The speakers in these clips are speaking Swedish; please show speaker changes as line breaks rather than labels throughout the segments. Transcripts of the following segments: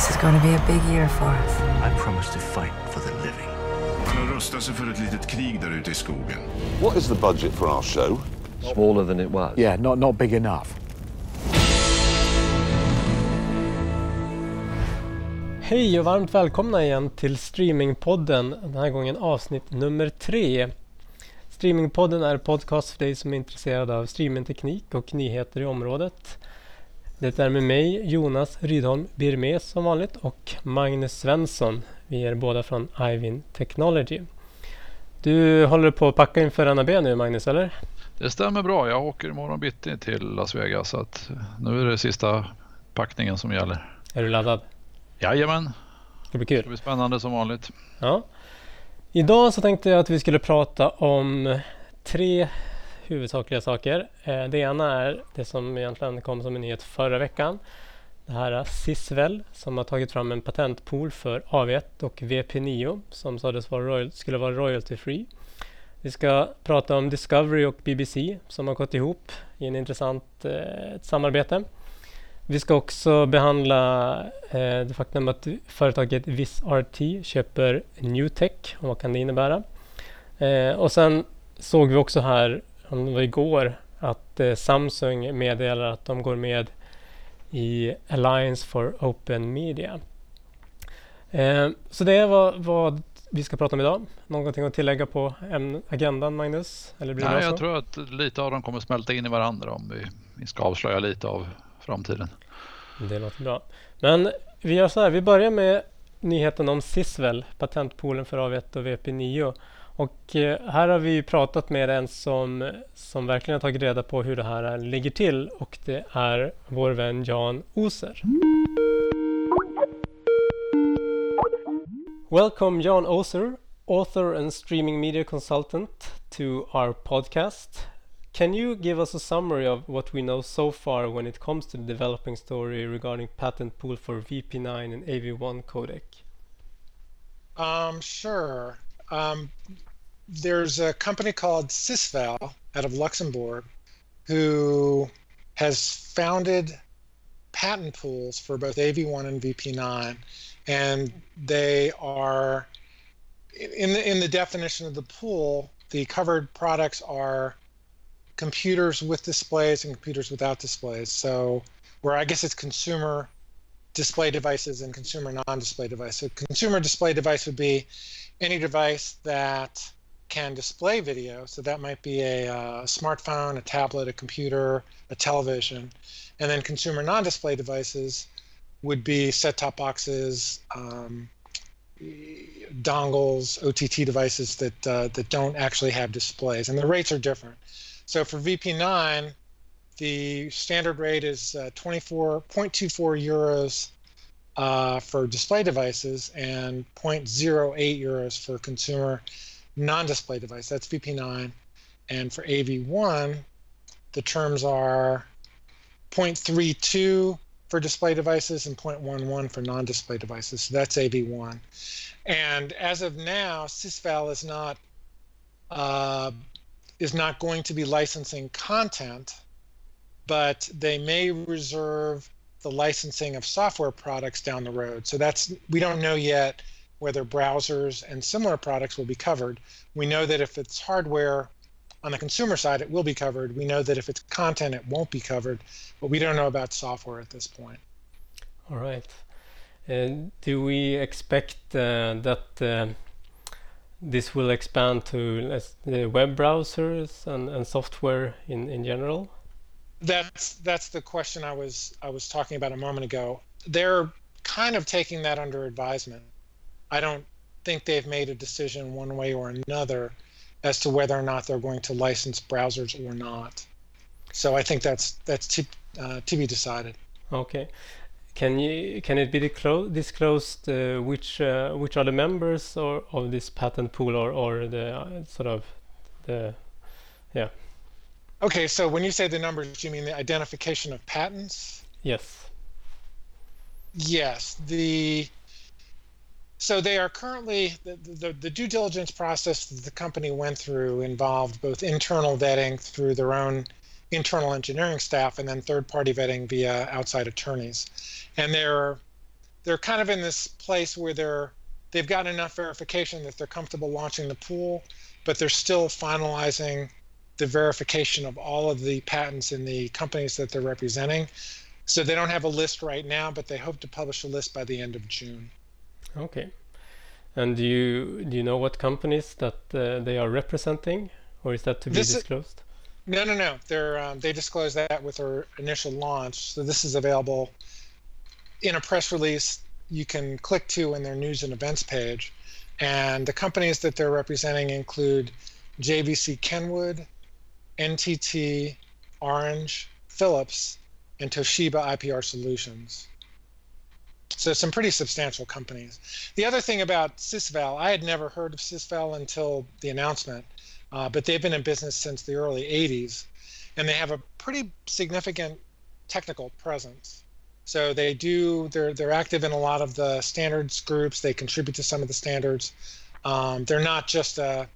This is going to be a big year for us.
I promise to fight for the living.
Han har rustat sig för ett litet krig där ute i skogen.
What is the budget for our show?
Smaller than it was.
Yeah, not, not big enough.
Hej och varmt välkomna igen till Streamingpodden. Den här gången avsnitt nummer tre. Streamingpodden är podcast för dig som är intresserad av streamingteknik och nyheter i området. Det är med mig Jonas Rydholm Birmes som vanligt och Magnus Svensson. Vi är båda från Ivin Technology. Du håller på att packa inför NAB nu Magnus, eller?
Det stämmer bra. Jag åker imorgon bitti till Las Vegas så att nu är det sista packningen som gäller.
Är du laddad?
Jajamän.
Det blir kul.
Det blir spännande som vanligt.
Ja. Idag så tänkte jag att vi skulle prata om tre huvudsakliga saker. Eh, det ena är det som egentligen kom som en nyhet förra veckan. Det här är Sisvel som har tagit fram en patentpool för AV1 och VP9 som sades vara royal, skulle vara royalty free. Vi ska prata om Discovery och BBC som har gått ihop i en intressant eh, samarbete. Vi ska också behandla eh, det faktum att företaget VisRT köper Newtech och vad kan det innebära. Eh, och sen såg vi också här, det var igår, att eh, Samsung meddelar att de går med i Alliance for Open Media. Eh, så det är vad, vi ska prata om idag. Någonting att tillägga på agendan Magnus?
Eller blir det Nej, jag tror att lite av dem kommer smälta in i varandra om vi, vi ska avslöja lite av framtiden.
Det låter bra. Men vi gör så här, vi börjar med nyheten om Sisvel, patentpoolen för AV1 och VP9. Och eh, här har vi pratat med en som, som verkligen har tagit reda på hur det här ligger till och det är vår vän Jan Oser. Welcome Jan Oser, author and streaming media consultant to our podcast. Can you give us a summary of what we know so far when it comes to the developing story regarding patent pool for VP9 and AV1 codec?
Um, sure. Um, there's a company called Sysval out of Luxembourg who has founded patent pools for both AV1 and VP9, and they are in the in the definition of the pool. The covered products are computers with displays and computers without displays. So, where I guess it's consumer display devices and consumer non-display device. So, consumer display device would be any device that can display video. So that might be a, uh, smartphone, a tablet, a computer, a television, and then consumer non-display devices would be set-top boxes, um, dongles, OTT devices that uh, that don't actually have displays, and the rates are different. So for VP9, the standard rate is uh, 24.24 euros uh, for display devices and 0.08 euros for consumer non-display device. That's VP9. And for AV1, the terms are 0.32 for display devices and 0.11 for non-display devices. So that's AV1. And as of now, Sysval is not uh, is not going to be licensing content, but they may reserve the licensing of software products down the road. So that's we don't know yet whether browsers and similar products will be covered. We know that if it's hardware on the consumer side, it will be covered. We know that if it's content, it won't be covered, but we don't know about software at this point.
All right. Uh, do we expect uh, that uh, this will expand to the web browsers and, and software in, in general?
That's that's the question I was I was talking about a moment ago. They're kind of taking that under advisement. I don't think they've made a decision one way or another as to whether or not they're going to license browsers or not. So I think that's that's to, uh, to be decided.
Okay. Can you can it be disclosed uh, which uh, which are the members or of this patent pool or or the uh, sort of the yeah.
Okay, so when you say the numbers, you mean the identification of patents?
Yes.
Yes, the so they are currently the, the, the due diligence process that the company went through involved both internal vetting through their own internal engineering staff and then third party vetting via outside attorneys. And they're they're kind of in this place where they're they've got enough verification that they're comfortable launching the pool, but they're still finalizing the verification of all of the patents in the companies that they're representing. So they don't have a list right now, but they hope to publish a list by the end of June.
Okay. And do you do you know what companies that uh, they are representing, or is that to be
This is-
disclosed?
No, no, no. They're um, they disclosed that with their initial launch. So this is available in a press release. You can click to in their news and events page, and the companies that they're representing include JVC Kenwood, NTT, Orange, Philips, and Toshiba IPR Solutions. So some pretty substantial companies. The other thing about Sysval, I had never heard of Sysval until the announcement uh, but they've been in business since the early 80s and they have a pretty significant technical presence. So they do they're they're active in a lot of the standards groups. They contribute to some of the standards. Um, they're not just a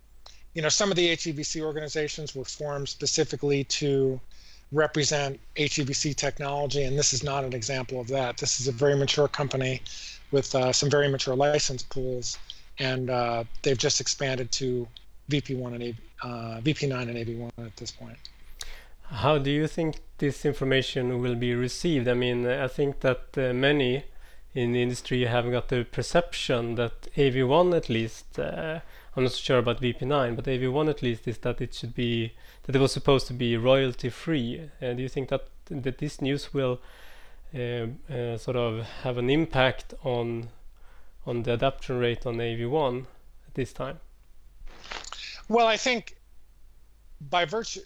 you know some of the HEVC organizations were formed specifically to represent HEVC technology and this is not an example of that this is a very mature company with uh, some very mature license pools and uh, they've just expanded to VP1 and A, uh, VP9 and AV1 at this point.
How do you think this information will be received? I mean, I think that uh, many in the industry have got the perception that AV1 at least, uh, I'm not sure about VP9, but AV1 at least is that it should be, that it was supposed to be royalty free. Uh, do you think that, that this news will uh, uh, sort of have an impact on, on the adoption rate on AV1 at this time?
Well, I think by virtue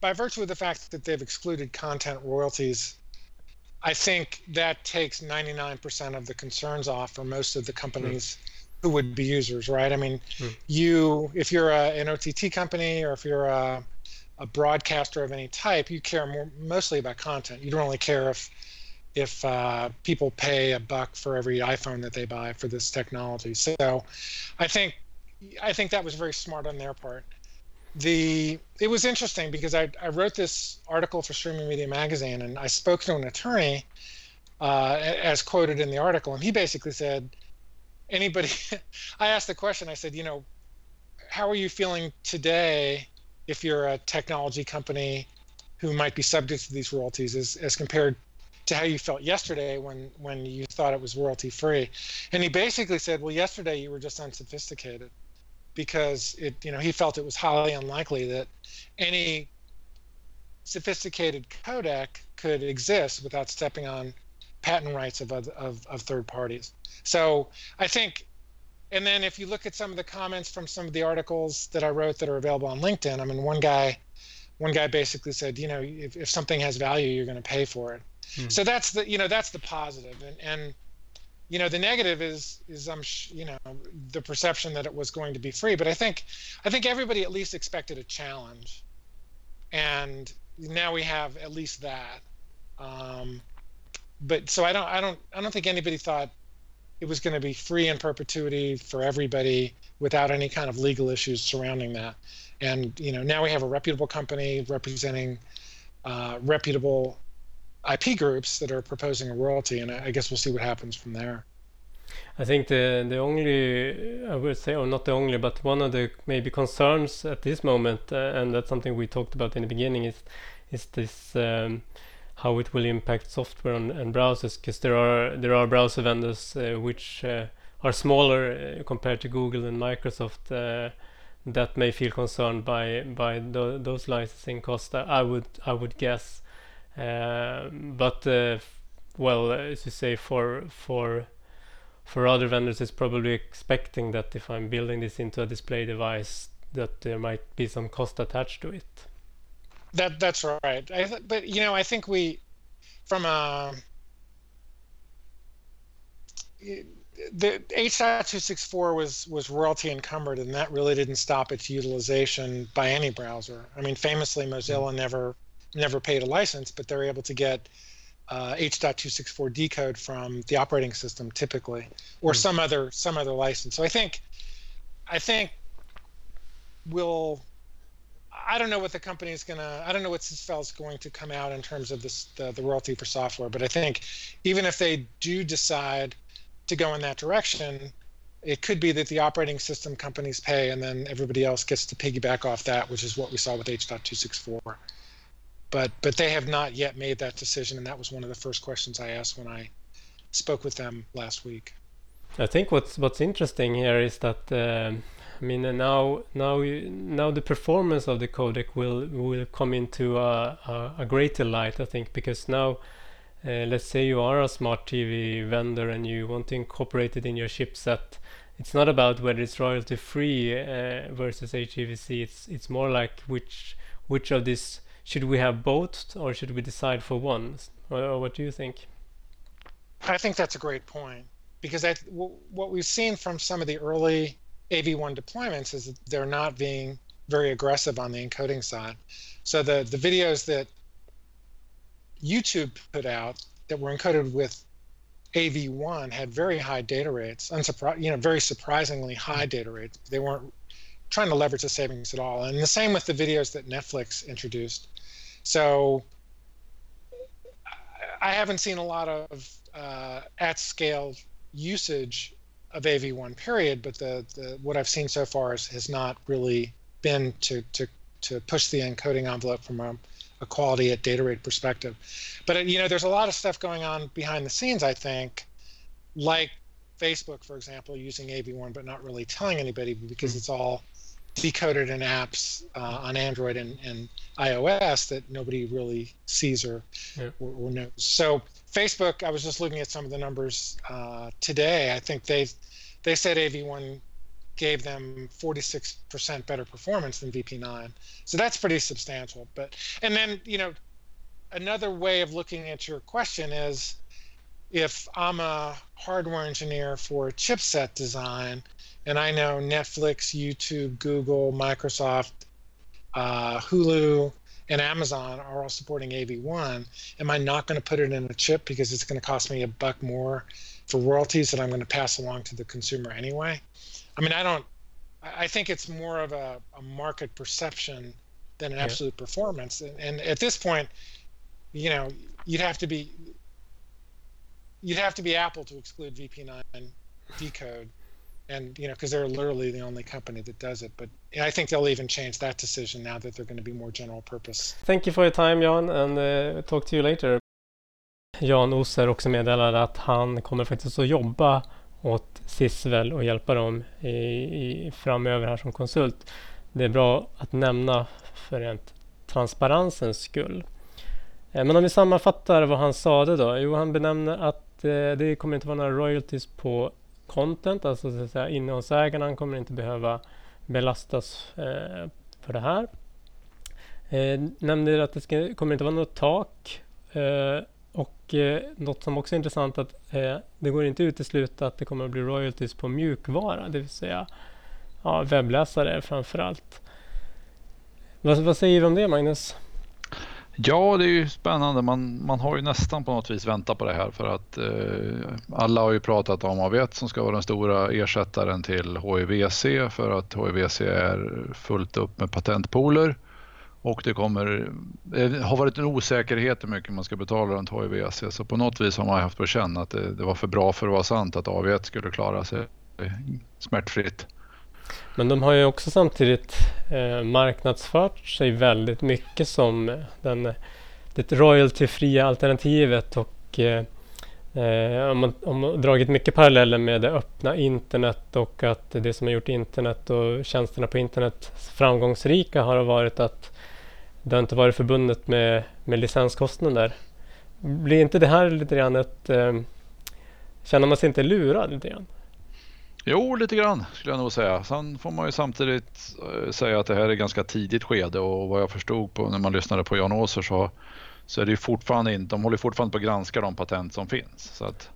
by virtue of the fact that they've excluded content royalties, I think that takes 99% of the concerns off for most of the companies who would be users, right? I mean, you if you're a, an OTT company or if you're a, a broadcaster of any type, you care more mostly about content. You don't really care if if uh, people pay a buck for every iPhone that they buy for this technology. So, I think I think that was very smart on their part. The it was interesting because I, I wrote this article for Streaming Media Magazine and I spoke to an attorney uh, as quoted in the article, and he basically said, anybody. I asked the question. I said, you know, how are you feeling today if you're a technology company who might be subject to these royalties as, as compared to how you felt yesterday when when you thought it was royalty free and he basically said well yesterday you were just unsophisticated because it you know he felt it was highly unlikely that any sophisticated codec could exist without stepping on patent rights of, of, of third parties. So i think and then if you look at some of the comments from some of the articles that i wrote that are available on linkedin i mean one guy one guy basically said you know if, if something has value you're going to pay for it. So that's the you know that's the positive. And and you know the negative is is i'm sh- you know the perception that it was going to be free. But i think i think everybody at least expected a challenge. And now we have at least that. Um, but so i don't i don't i don't think anybody thought it was going to be free in perpetuity for everybody without any kind of legal issues surrounding that and you know now we have a reputable company representing uh, reputable IP groups that are proposing a royalty, and I guess we'll see what happens from there.
I think the the only I would say, or not the only, but one of the maybe concerns at this moment, uh, and that's something we talked about in the beginning, is is this um, how it will impact software and, and browsers, because there are there are browser vendors uh, which uh, are smaller uh, compared to Google and Microsoft. Uh, that may feel concerned by by tho- those licensing costs. I would I would guess, um, but uh, well, as you say, for for for other vendors, it's probably expecting that if I'm building this into a display device, that there might be some cost attached to it.
That that's right. I th- but you know, I think we, from a the H.264 was was royalty encumbered, and that really didn't stop its utilization by any browser. I mean, famously, Mozilla mm-hmm. never never paid a license, but they're able to get uh, H.264 decode from the operating system typically, or mm. some other some other license. So I think I think we'll I don't know what the company is gonna. I don't know what Sysfell is going to come out in terms of this the, the royalty for software. But I think even if they do decide to go in that direction, it could be that the operating system companies pay, and then everybody else gets to piggyback off that, which is what we saw with H.264. But but they have not yet made that decision, and that was one of the first questions I asked when I spoke with them last week.
I think what's what's interesting here is that um, I mean now now now the performance of the codec will will come into a, a, a greater light I think because now uh, let's say you are a smart TV vendor and you want to incorporate it in your chipset it's not about whether it's royalty free uh, versus HEVC it's it's more like which which of this should we have both or should we decide for one? Or what do you think?
I think that's a great point because I, what we've seen from some of the early AV1 deployments is that they're not being very aggressive on the encoding side. So the, the videos that YouTube put out that were encoded with AV1 had very high data rates, unsurpri- you know, very surprisingly high data rates. They weren't trying to leverage the savings at all. And the same with the videos that Netflix introduced. So I haven't seen a lot of uh, at scale usage of AV1 period, but the, the what I've seen so far is, has not really been to, to, to push the encoding envelope from a, a quality at data rate perspective. But you know, there's a lot of stuff going on behind the scenes. I think, like Facebook, for example, using AV1 but not really telling anybody because it's all decoded in apps uh, on Android and, and iOS that nobody really sees or, yeah. or, or, knows. So Facebook, I was just looking at some of the numbers uh, today. I think they they said AV1 gave them 46% better performance than VP9. So that's pretty substantial. But and then you know another way of looking at your question is if I'm a hardware engineer for chipset design and I know Netflix, YouTube, Google, Microsoft, uh, Hulu, and Amazon are all supporting AV1, am I not going to put it in a chip because it's going to cost me a buck more for royalties that I'm going to pass along to the consumer anyway? I mean, I don't. I think it's more of a, a market perception than an yeah. absolute performance. And, and at this point, you know, you'd have to be you'd have to be Apple to exclude VP9 decode and you know because they're literally the only company that does it but i think they'll even change that decision now that they're going to be more general purpose
thank you for your time jan and uh, talk to you later Jan Oser också meddelade att han kommer faktiskt att jobba åt Sisvel och hjälpa dem i, i, framöver här som konsult. Det är bra att nämna för rent transparensens skull. Eh, men om vi sammanfattar vad han sade då. Jo, han benämner att eh, det kommer inte vara några royalties på content, alltså så att säga, innehållsägaren kommer inte behöva belastas eh, för det här. Eh, nämnde att det ska, kommer inte vara något tak eh, och eh, något som också är intressant att eh, det går inte att utesluta att det kommer att bli royalties på mjukvara, det vill säga ja, webbläsare framför allt. Vad, vad säger vi om det Magnus?
Ja, det är ju spännande. Man, man har ju nästan på något vis väntat på det här för att eh, alla har ju pratat om AV1 som ska vara den stora ersättaren till HIVC för att HIVC är fullt upp med patentpooler och det kommer, eh, det har varit en osäkerhet hur mycket man ska betala runt HIVC så på något vis har man haft på känn att det, det var för bra för att vara sant att AV1 skulle klara sig smärtfritt.
Men de har ju också samtidigt eh, marknadsfört sig väldigt mycket som eh, den, eh, det royaltyfria alternativet och eh, eh, om, man, om man dragit mycket paralleller med det öppna internet och att det som har gjort internet och tjänsterna på internet framgångsrika har varit att det har inte varit förbundet med, med licenskostnader. Blir inte det här lite grann ett... Eh, känner man sig inte lurad lite grann?
Jo, lite grann skulle jag nog säga. Sen får man ju samtidigt eh, säga att det här är ganska tidigt skede och vad jag förstod på när man lyssnade på Jan Åser så, så är det fortfarande inte, de håller fortfarande på att granska de patent som finns. Så att...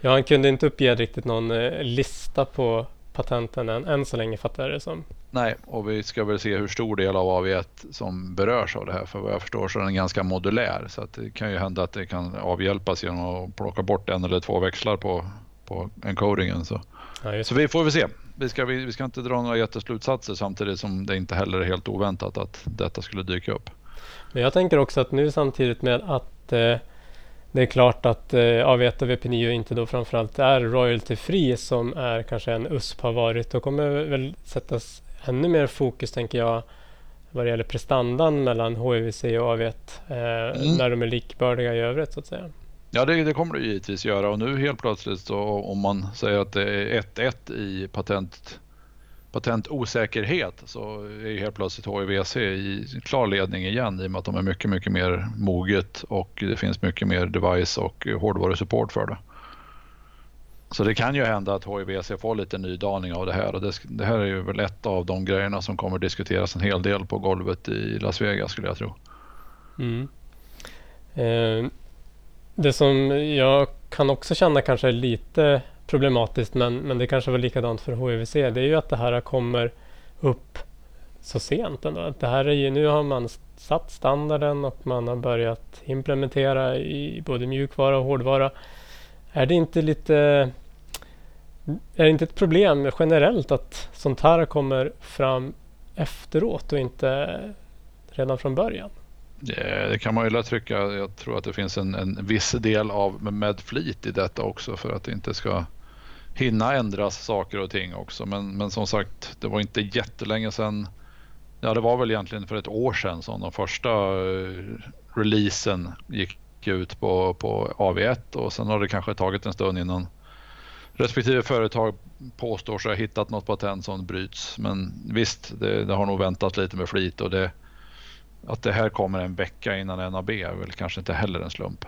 Ja, han kunde inte uppge riktigt någon eh, lista på patenten än, än så länge fattar jag det som.
Nej, och vi ska väl se hur stor del av AV1 som berörs av det här. För vad jag förstår så är den ganska modulär så att det kan ju hända att det kan avhjälpas genom att plocka bort en eller två växlar på, på encodingen. Så. Ja, så vi får väl se. vi ska, vi, vi ska inte dra några jätteslutsatser samtidigt som det inte heller är helt oväntat att detta skulle dyka upp.
Men jag tänker också att nu samtidigt med att eh, det är klart att eh, AV1 och VP9 inte då framförallt är royalty-fri som är kanske en USP har varit. Då kommer väl sättas ännu mer fokus tänker jag vad det gäller prestandan mellan HIVC och AV1 eh, mm. när de är likbördiga i övrigt så att säga.
Ja, det, det, kommer det givetvis göra och nu helt plötsligt så om man säger att det är 1-1 i patent, patentosäkerhet så är helt plötsligt HIVC i klar ledning igen i och med att de är mycket, mycket mer moget och det finns mycket mer device och hårdvarusupport för det. Så det kan ju hända att HIVC får lite nydaning av det här och det, det, här är ju väl ett av de grejerna som kommer diskuteras en hel del på golvet i Las Vegas skulle jag tro.
Mm. Eh, det som jag kan också känna kanske är lite problematiskt men, men det kanske var likadant för HIVC det är ju att det här kommer upp så sent ändå. Det här är ju, nu har man satt standarden och man har börjat implementera i både mjukvara och hårdvara. Är det inte lite är det inte ett problem generellt att sånt här kommer fram efteråt och inte redan från början?
Eh, det kan man ju trycka. Jag tror att det finns en, en viss del av med flit i detta också för att det inte ska hinna ändras saker och ting också. Men, men som sagt, det var inte jättelänge sedan. Ja, det var väl egentligen för ett år sedan som de första eh, releasen gick ut på, på AV1 och sen har det kanske tagit en stund innan respektive företag påstår sig ha hittat något patent som bryts. Men visst, det, det har nog väntat lite med flit och det, att det här kommer en vecka innan NAB är väl kanske inte heller en slump.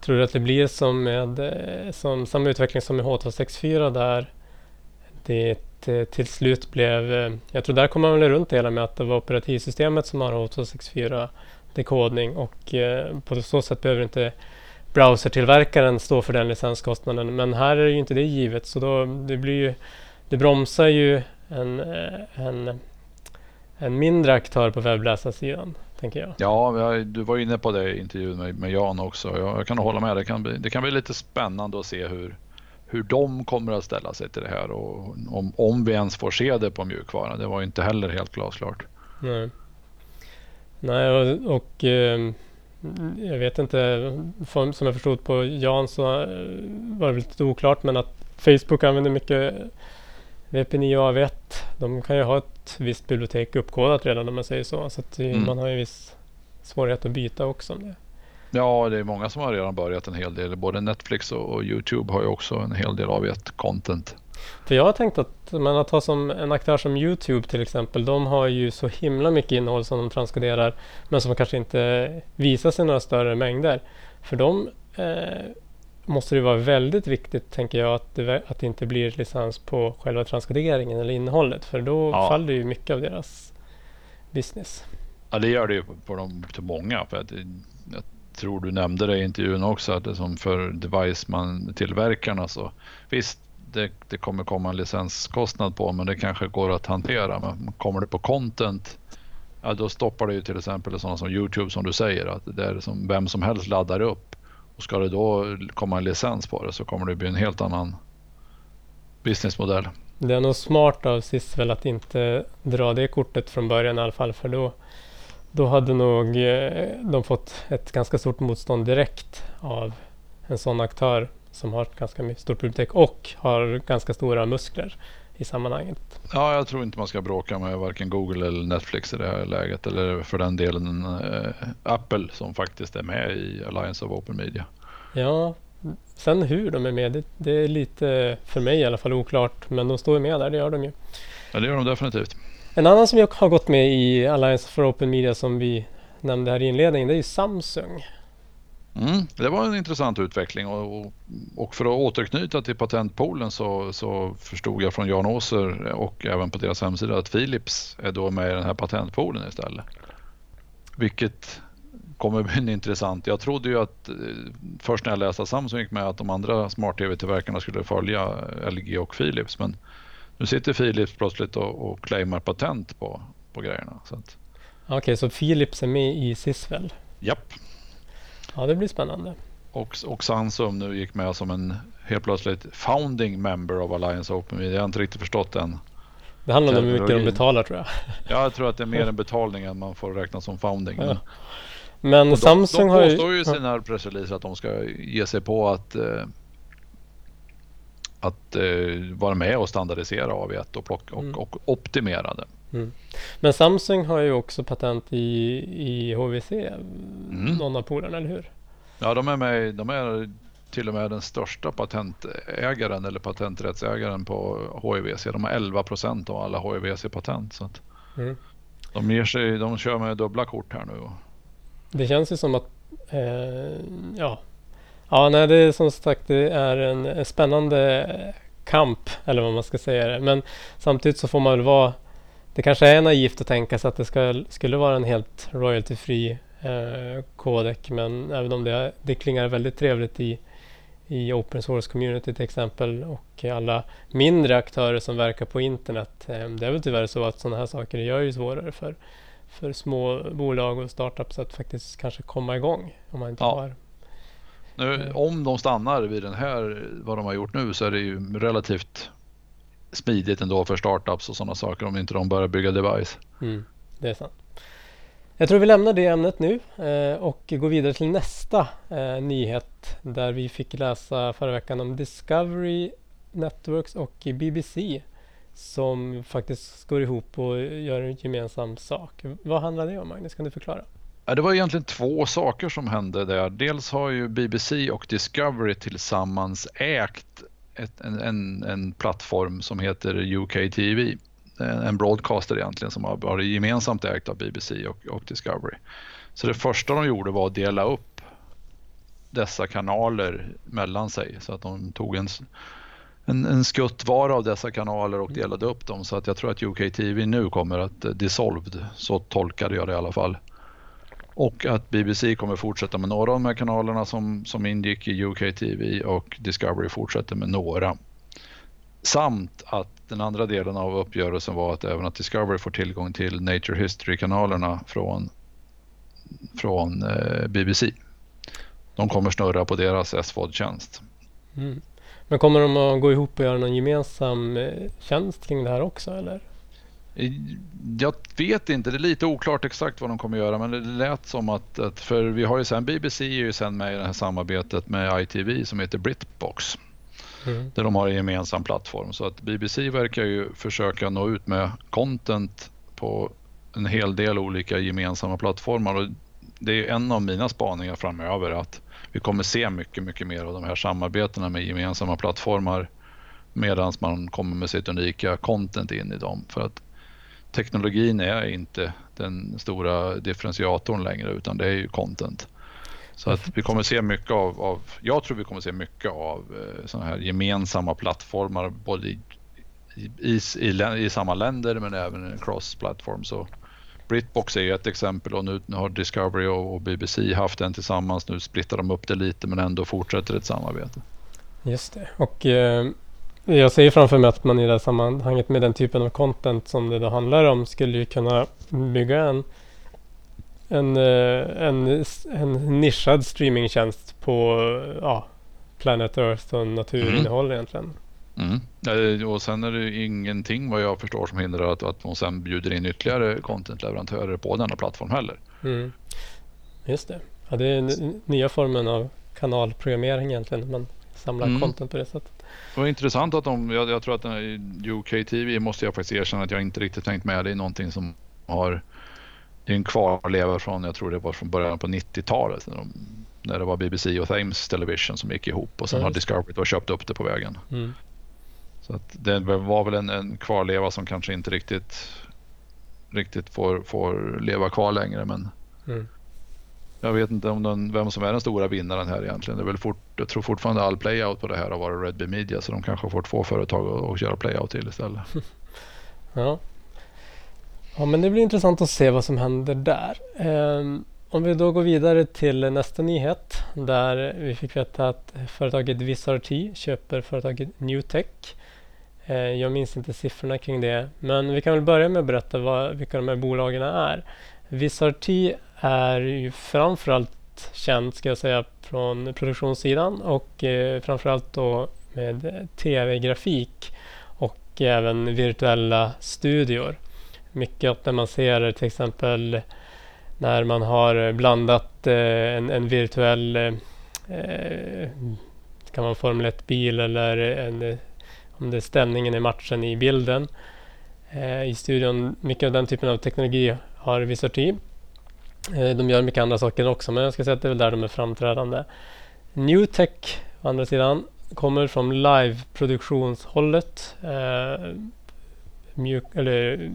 Tror du att det blir som med eh, som samma utveckling som med H264 där det eh, till slut blev, eh, jag tror där kom man väl runt det hela med att det var operativsystemet som har H264 dekodning och eh, på så sätt behöver inte browsertillverkaren stå för den licenskostnaden. Men här är det ju inte det givet så då, det, blir ju, det bromsar ju en, en en mindre aktör på webbläsarsidan, tänker jag.
Ja, du var inne på det i intervjun med, med Jan också. Jag, jag kan hålla med. Det kan, bli, det kan bli lite spännande att se hur, hur de kommer att ställa sig till det här och om, om vi ens får se det på mjukvara. Det var inte heller helt glasklart.
Nej, Nej och, och eh, jag vet inte, som jag förstod på Jan så eh, var det lite oklart men att Facebook använder mycket VP9 och AV1, de kan ju ha ett visst bibliotek uppkodat redan om man säger så. Så att mm. man har ju viss svårighet att byta också. Om det.
Ja, det är många som har redan börjat en hel del. Både Netflix och Youtube har ju också en hel del AV1-content.
För jag har tänkt att man tar som en aktör som Youtube till exempel. De har ju så himla mycket innehåll som de transkoderar men som kanske inte visar sig några större mängder. För de eh, måste det vara väldigt viktigt, tänker jag, att det, att det inte blir licens på själva transkoderingen eller innehållet. För då ja. faller ju mycket av deras business.
Ja, det gör det ju på de till många. För att, jag tror du nämnde det i intervjun också, att det som för device-tillverkarna så visst, det, det, kommer komma en licenskostnad på, men det kanske går att hantera. Men kommer det på content, ja, då stoppar det ju till exempel sådana som Youtube som du säger, att det är som vem som helst laddar upp och ska det då komma en licens på det så kommer det bli en helt annan businessmodell.
Det är nog smart av SIS väl att inte dra det kortet från början i alla fall för då, då hade nog eh, de fått ett ganska stort motstånd direkt av en sån aktör som har ett ganska stort bibliotek och har ganska stora muskler i sammanhanget.
Ja, jag tror inte man ska bråka med varken Google eller Netflix i det här läget eller för den delen eh, Apple som faktiskt är med i Alliance of Open Media.
Ja, sen hur de är med, det, det är lite för mig i alla fall oklart. Men de står ju med där, det gör de ju.
Ja, det gör de definitivt.
En annan som har gått med i Alliance for Open Media som vi nämnde här i inledningen, det är ju Samsung.
Mm, det var en intressant utveckling och, och, för att återknyta till patentpoolen så, så förstod jag från Jan Åser och även på deras hemsida att Philips är då med i den här patentpoolen istället. Vilket kommer bli intressant. Jag trodde ju att eh, först när jag läste att Samsung gick med att de andra smart-tv-tillverkarna skulle följa LG och Philips men nu sitter Philips plötsligt och, och claimar patent på, på grejerna. Okej,
okay, så Philips är med i Sisvel?
Japp.
Ja, det blir spännande.
Och, och Samsung nu gick med som en helt plötsligt founding member of Alliance Open Media. Jag har inte riktigt förstått den.
Det handlar om hur mycket de betalar tror jag.
Ja, jag tror att det är mer en betalning än man får räkna som founding.
Ja. Men
de,
Samsung
de
har ju...
påstår ju i sina pressreleaser att de ska ge sig på att eh, att eh, vara med och standardisera AV1 och, plocka, och,
Mm.
och optimera det.
Mm. Men Samsung har ju också patent i, i HVC,
Mm.
någon av polarna, eller hur?
Ja, de är, med, de är till och med den största patentägaren eller patenträttsägaren på HIVC. De har 11 procent av alla HIVC-patent. Så
Mm.
de, ger sig, de kör med dubbla kort här nu.
Det känns ju som att, eh, ja, ja, nej, det är som sagt det är en, en spännande kamp, eller vad man ska säga det. Men samtidigt så får man väl vara, det kanske är naivt att tänka sig att det ska, skulle vara en helt royaltyfri eh, kodek, men även om det, det klingar väldigt trevligt i i open source community till exempel och alla mindre aktörer som verkar på internet. Eh, Det är väl tyvärr så att sådana här saker gör ju svårare för, för små bolag och startups att faktiskt kanske komma igång om man inte
Ja.
har
Nu, om de stannar vid den här, vad de har gjort nu, så är det ju relativt smidigt ändå för startups och sådana saker om inte de börjar bygga device.
Mm, det är sant. Jag tror vi lämnar det ämnet nu eh, och går vidare till nästa eh, nyhet där vi fick läsa förra veckan om Discovery Networks och BBC som faktiskt går ihop och gör en gemensam sak. Vad handlar det om Magnus? Kan du förklara?
Det var egentligen två saker som hände där. Dels har ju BBC och Discovery tillsammans ägt ett, en, en, en plattform som heter UK TV. En broadcaster egentligen som har varit gemensamt ägt av BBC och, och Discovery. Så det första de gjorde var att dela upp dessa kanaler mellan sig så att de tog en, en, en, skutt var av dessa kanaler och delade upp dem så att jag tror att UK TV nu kommer att dissolved. Så tolkade jag det i alla fall. Och att BBC kommer fortsätta med några av de här kanalerna som, som ingick i UK TV och Discovery fortsätter med några. Samt att den andra delen av uppgörelsen var att även att Discovery får tillgång till Nature History-kanalerna från, från eh, BBC. De kommer snurra på deras SVOD-tjänst.
Mm. Men kommer de att gå ihop och göra någon gemensam eh, tjänst kring det här också eller?
Jag vet inte, det är lite oklart exakt vad de kommer göra men det lät som att, att för vi har ju sen BBC är ju sen med i det här samarbetet med ITV som heter Britbox.
Mm.
där de har en gemensam plattform. Så att BBC verkar ju försöka nå ut med content på en hel del olika gemensamma plattformar. Och det är en av mina spaningar framöver att vi kommer se mycket, mycket mer av de här samarbetena med gemensamma plattformar medan man kommer med sitt unika content in i dem. För att teknologin är inte den stora differentiatorn längre utan det är ju content. Så att vi kommer se mycket av, av jag tror vi kommer se mycket av eh, sådana här gemensamma plattformar både i, i, i, i, samma länder men även cross-plattform. Så Britbox är ju ett exempel och nu, nu har Discovery och, och BBC haft en tillsammans. Nu splittar de upp det lite men ändå fortsätter ett samarbete.
Just det. Och eh, jag ser framför mig att man i det här sammanhanget med den typen av content som det då handlar om skulle ju kunna bygga en en, eh, en, en nischad streamingtjänst på ja, Planet Earth och naturinnehåll egentligen.
Mm. Eh, Och sen är det ju ingenting vad jag förstår som hindrar att, att de sen bjuder in ytterligare contentleverantörer på denna plattform heller.
Mm. Just det. Ja, det är den nya formen av kanalprogrammering egentligen. Man samlar
Mm.
content på det sättet.
Det var intressant att de, jag, jag tror att här UK TV måste jag faktiskt erkänna att jag inte riktigt tänkt med. Det är någonting som har, det är en kvarleva från, jag tror det var från början på 90-talet. När, de, när det var BBC och Thames Television som gick ihop och sen
Ja,
har Discovery då köpt upp det på vägen.
Mm.
Så att det var väl en, en kvarleva som kanske inte riktigt, riktigt får, får leva kvar längre. Men
Mm
jag vet inte om den, vem som är den stora vinnaren här egentligen. Det är väl fort, jag tror fortfarande all playout på det här har varit Red Bee Media så de kanske har fått två företag att, att köra playout till istället.
Ja. ja, men det blir intressant att se vad som händer där. Um, om vi då går vidare till nästa nyhet där vi fick veta att företaget VisRT köper företaget Newtech. Ehm, jag minns inte siffrorna kring det, men vi kan väl börja med att berätta vad, vilka de här bolagen är. VisRT är ju framförallt känt känd ska jag säga från produktionssidan och eh, framförallt då med tv-grafik och även virtuella studior. Mycket när man ser till exempel när man har blandat eh, en, en, virtuell eh, kan vara Formel 1-bil eller en, om det är ställningen i matchen i bilden. Eh, I studion, mycket av den typen av teknologi har Visorti. Eh, de gör mycket andra saker också men jag ska säga att det är väl där de är framträdande. Newtech å andra sidan kommer från live-produktionshållet. Eh, mjuk, eller,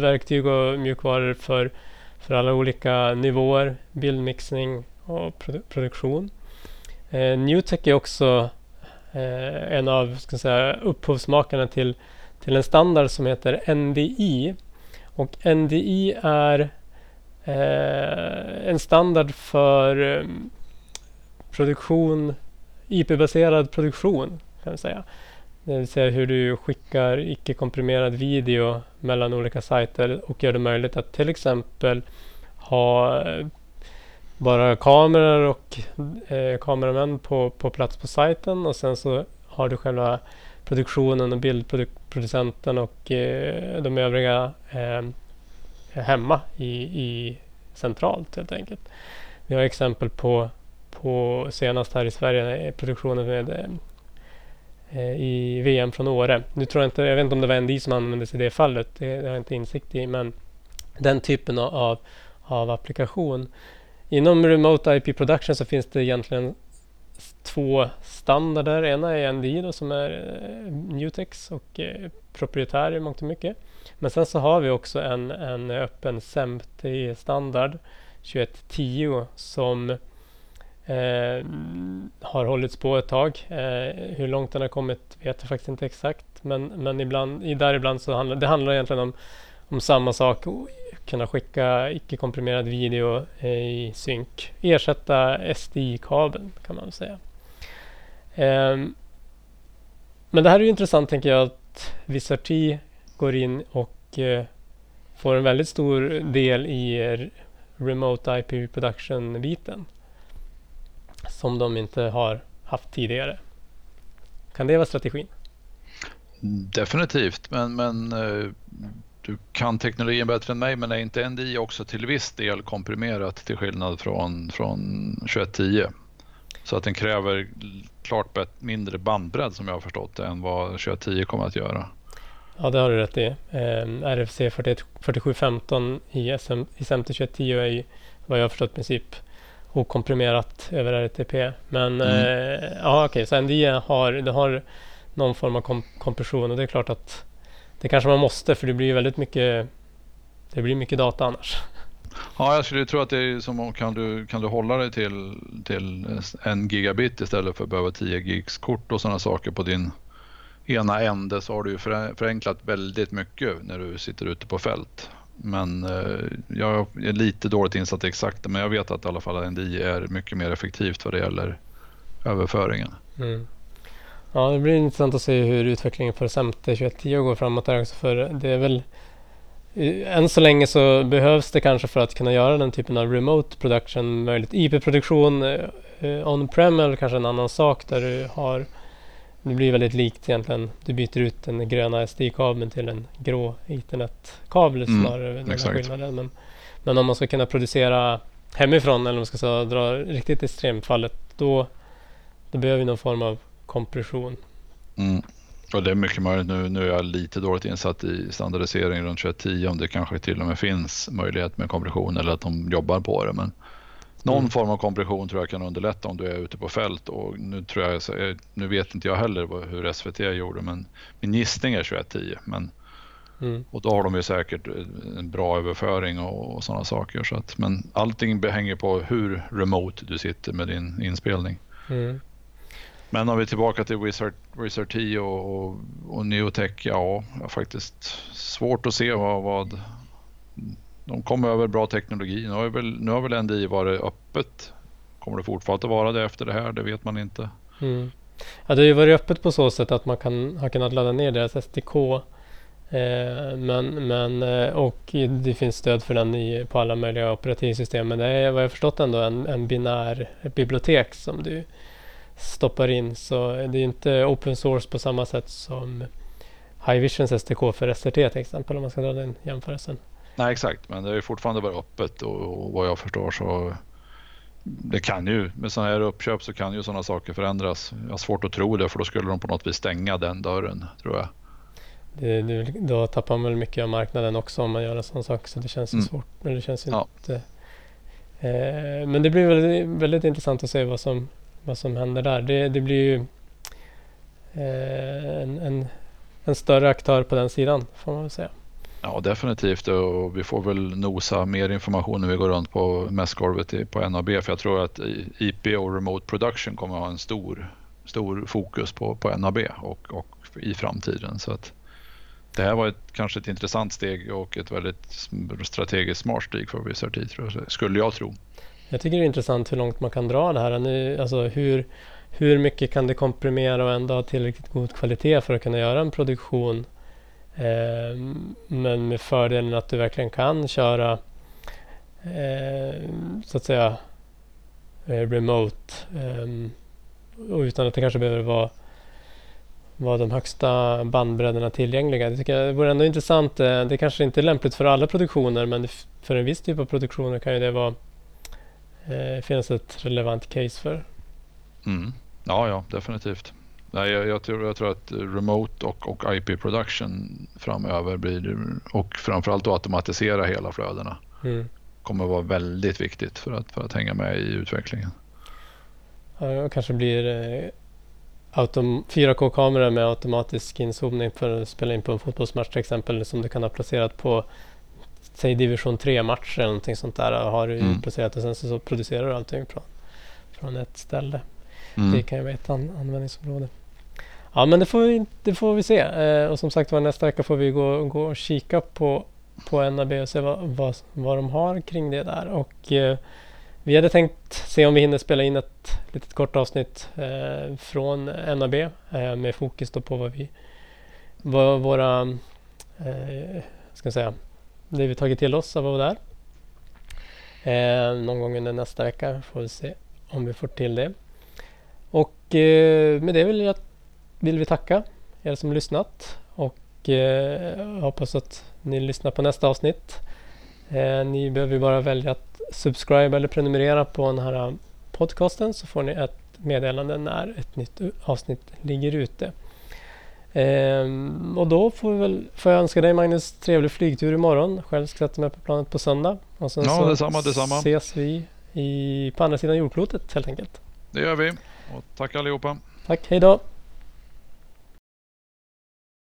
verktyg och mjukvaror för, för alla olika nivåer, bildmixning och produ produktion. Eh, Newtech är också eh, en av ska säga, upphovsmakarna till, till en standard som heter NDI. Och NDI är eh, en standard för eh, produktion, IP-baserad produktion kan vi säga. Det vill säga hur du skickar icke-komprimerad video mellan olika sajter och gör det möjligt att till exempel ha eh, bara kameror och eh, kameramän på, på plats på sajten och sen så har du själva produktionen och bildproducenten och eh, de övriga eh, hemma i, i centralt helt enkelt. Vi har exempel på, på senast här i Sverige produktionen med eh, eh i VM från Åre. Nu tror jag inte, jag vet inte om det var NDI som användes i det fallet. Det, det har jag inte insikt i. Men den typen av, av applikation Inom Remote IP Production så finns det egentligen två standarder. Ena är NDI då, som är eh, Mutex och eh, proprietär i mångt och mycket. Men sen så har vi också en, en öppen SEMT-standard 2110 som eh, har hållits på ett tag. Eh, hur långt den har kommit vet jag faktiskt inte exakt. Men, men ibland, däribland så handlar det handlar egentligen om, om samma sak kunna skicka icke-komprimerad video eh, i synk. Ersätta SDI-kabeln kan man säga. Ehm, men det här är intressant tänker jag att Visarti går in och eh, får en väldigt stor del i eh, Remote IP Production-biten. Som de inte har haft tidigare. Kan det vara strategin?
Definitivt, men, men du kan teknologin bättre än mig men är inte NDI också till viss del komprimerat till skillnad från, från 2110? Så att den kräver klart mindre bandbredd som jag har förstått det än vad 2110 kommer att göra.
Ja, det har du rätt i. Eh, RFC 41, 4715 i, SM, i SMT 2110 är ju vad jag har förstått i princip okomprimerat över RTP. Men mm. eh, ja, okej, okay, så NDI har, det har någon form av kom kompression och det är klart att det kanske man måste för det blir väldigt mycket det blir mycket data annars.
Ja, jag skulle tro att det är som kan du, kan du hålla dig till, till en gigabit istället för att behöva 10 gigs kort och sådana saker på din ena ände så har du ju förenklat väldigt mycket när du sitter ute på fält. Men eh, jag är lite dåligt insatt exakt men jag vet att i alla fall NDI är mycket mer effektivt vad det gäller överföringen. Mm.
Ja, det blir intressant att se hur utvecklingen för SMT 2110 går framåt där också. För det är väl än så länge så behövs det kanske för att kunna göra den typen av remote production möjligt. IP-produktion eh, on-prem är kanske en annan sak där du har det blir väldigt likt egentligen. Du byter ut den gröna SD-kabeln till en grå internetkabel mm, snarare. Den skillnaden. Men, men om man ska kunna producera hemifrån eller om man ska så, dra riktigt extremfallet då, då behöver vi någon form av kompression.
Mm. Och det är mycket möjligt nu. Nu är jag lite dåligt insatt i standardisering runt 2110 om det kanske till och med finns möjlighet med kompression eller att de jobbar på det. Men någon mm. form av kompression tror jag kan underlätta om du är ute på fält och nu tror jag, nu vet inte jag heller hur SVT gjorde men min gissning är 2110. Men, mm. Och då har de ju säkert en bra överföring och, och sådana saker. Så att, men allting hänger på hur remote du sitter med din inspelning. Mm. Men om vi är tillbaka till Wizard, Wizard 10 och, och, och Neotech, ja, jag har faktiskt svårt att se vad, vad de kommer över bra teknologi. Nu har väl, nu har väl NDI varit öppet. Kommer det fortfarande att vara det efter det här? Det vet man inte.
Mm. Ja, det har ju varit öppet på så sätt att man kan, har kunnat ladda ner deras SDK Eh, men, men, eh, och det finns stöd för den i, på alla möjliga operativsystem. Men det är vad jag förstått ändå en, en binär bibliotek som du stoppar in. Så det är inte open source på samma sätt som Hivisions SDK för SRT till exempel om man ska dra den jämförelsen.
Nej exakt, men det är fortfarande bara öppet och, och vad jag förstår så det kan ju, med sådana här uppköp så kan ju sådana saker förändras. Jag har svårt att tro det för då skulle de på något vis stänga den dörren tror jag.
Det, det, då tappar man väl mycket av marknaden också om man gör en sån sak så det känns mm. svårt. Men det känns ja. inte... Eh, men det blir väldigt, väldigt intressant att se vad som, vad som händer där. Det, det blir ju eh, en, en, en större aktör på den sidan får man väl säga.
Ja, definitivt. Och vi får väl nosa mer information när vi går runt på mässgolvet på NAB. För jag tror att IP och Remote Production kommer att ha en stor, stor fokus på, på NAB och, och i framtiden. Så att det här var ett, kanske ett intressant steg och ett väldigt strategiskt smart steg för Wizard skulle jag tro.
Jag tycker det är intressant hur långt man kan dra det här. Nu, alltså hur, hur mycket kan det komprimera och ändå ha tillräckligt god kvalitet för att kunna göra en produktion Eh, men med fördelen att du verkligen kan köra eh, så att säga eh, remote eh, och utan att det kanske behöver vara, var de högsta bandbredderna tillgängliga. Det tycker jag vore ändå intressant. Eh, det kanske inte är lämpligt för alla produktioner men för en viss typ av produktioner kan ju det vara finnas ett relevant case för.
Mm. Ja, ja, definitivt. Nej, jag, jag, tror, jag tror att remote och, och IP production framöver blir och framförallt att automatisera hela flödena mm. kommer vara väldigt viktigt för att, för att hänga med i utvecklingen.
Ja, kanske blir eh, 4K-kameror med automatisk inzoomning för att spela in på en fotbollsmatch till exempel som du kan ha placerat på säg division 3-matcher eller någonting sånt där. Har du mm. placerat och sen så, så producerar du allting från, från ett ställe. Mm. Det kan ju vara ett an användningsområde. Ja men det får vi, det får vi se. Eh, och som sagt var nästa vecka får vi gå, gå och kika på, på NAB och se vad, vad, vad de har kring det där. Och eh, vi hade tänkt se om vi hinner spela in ett litet kort avsnitt eh, från NAB eh, med fokus på vad vi vad våra eh, ska jag säga det vi tagit till oss av att vara där. Eh, någon gång under nästa vecka får vi se om vi får till det. Och eh, med det vill jag vill vi tacka er som lyssnat och eh, hoppas att ni lyssnar på nästa avsnitt. Eh, ni behöver bara välja att subscribe eller prenumerera på den här podcasten så får ni ett meddelande när ett nytt avsnitt ligger ute. Eh, och då får, väl, får jag önska dig Magnus trevlig flygtur imorgon. Själv ska jag sätta mig på planet på söndag.
Och sen ja, så detsamma, detsamma.
ses vi i, på andra sidan jordklotet helt enkelt.
Det gör vi. Och tack allihopa.
Tack, hej då.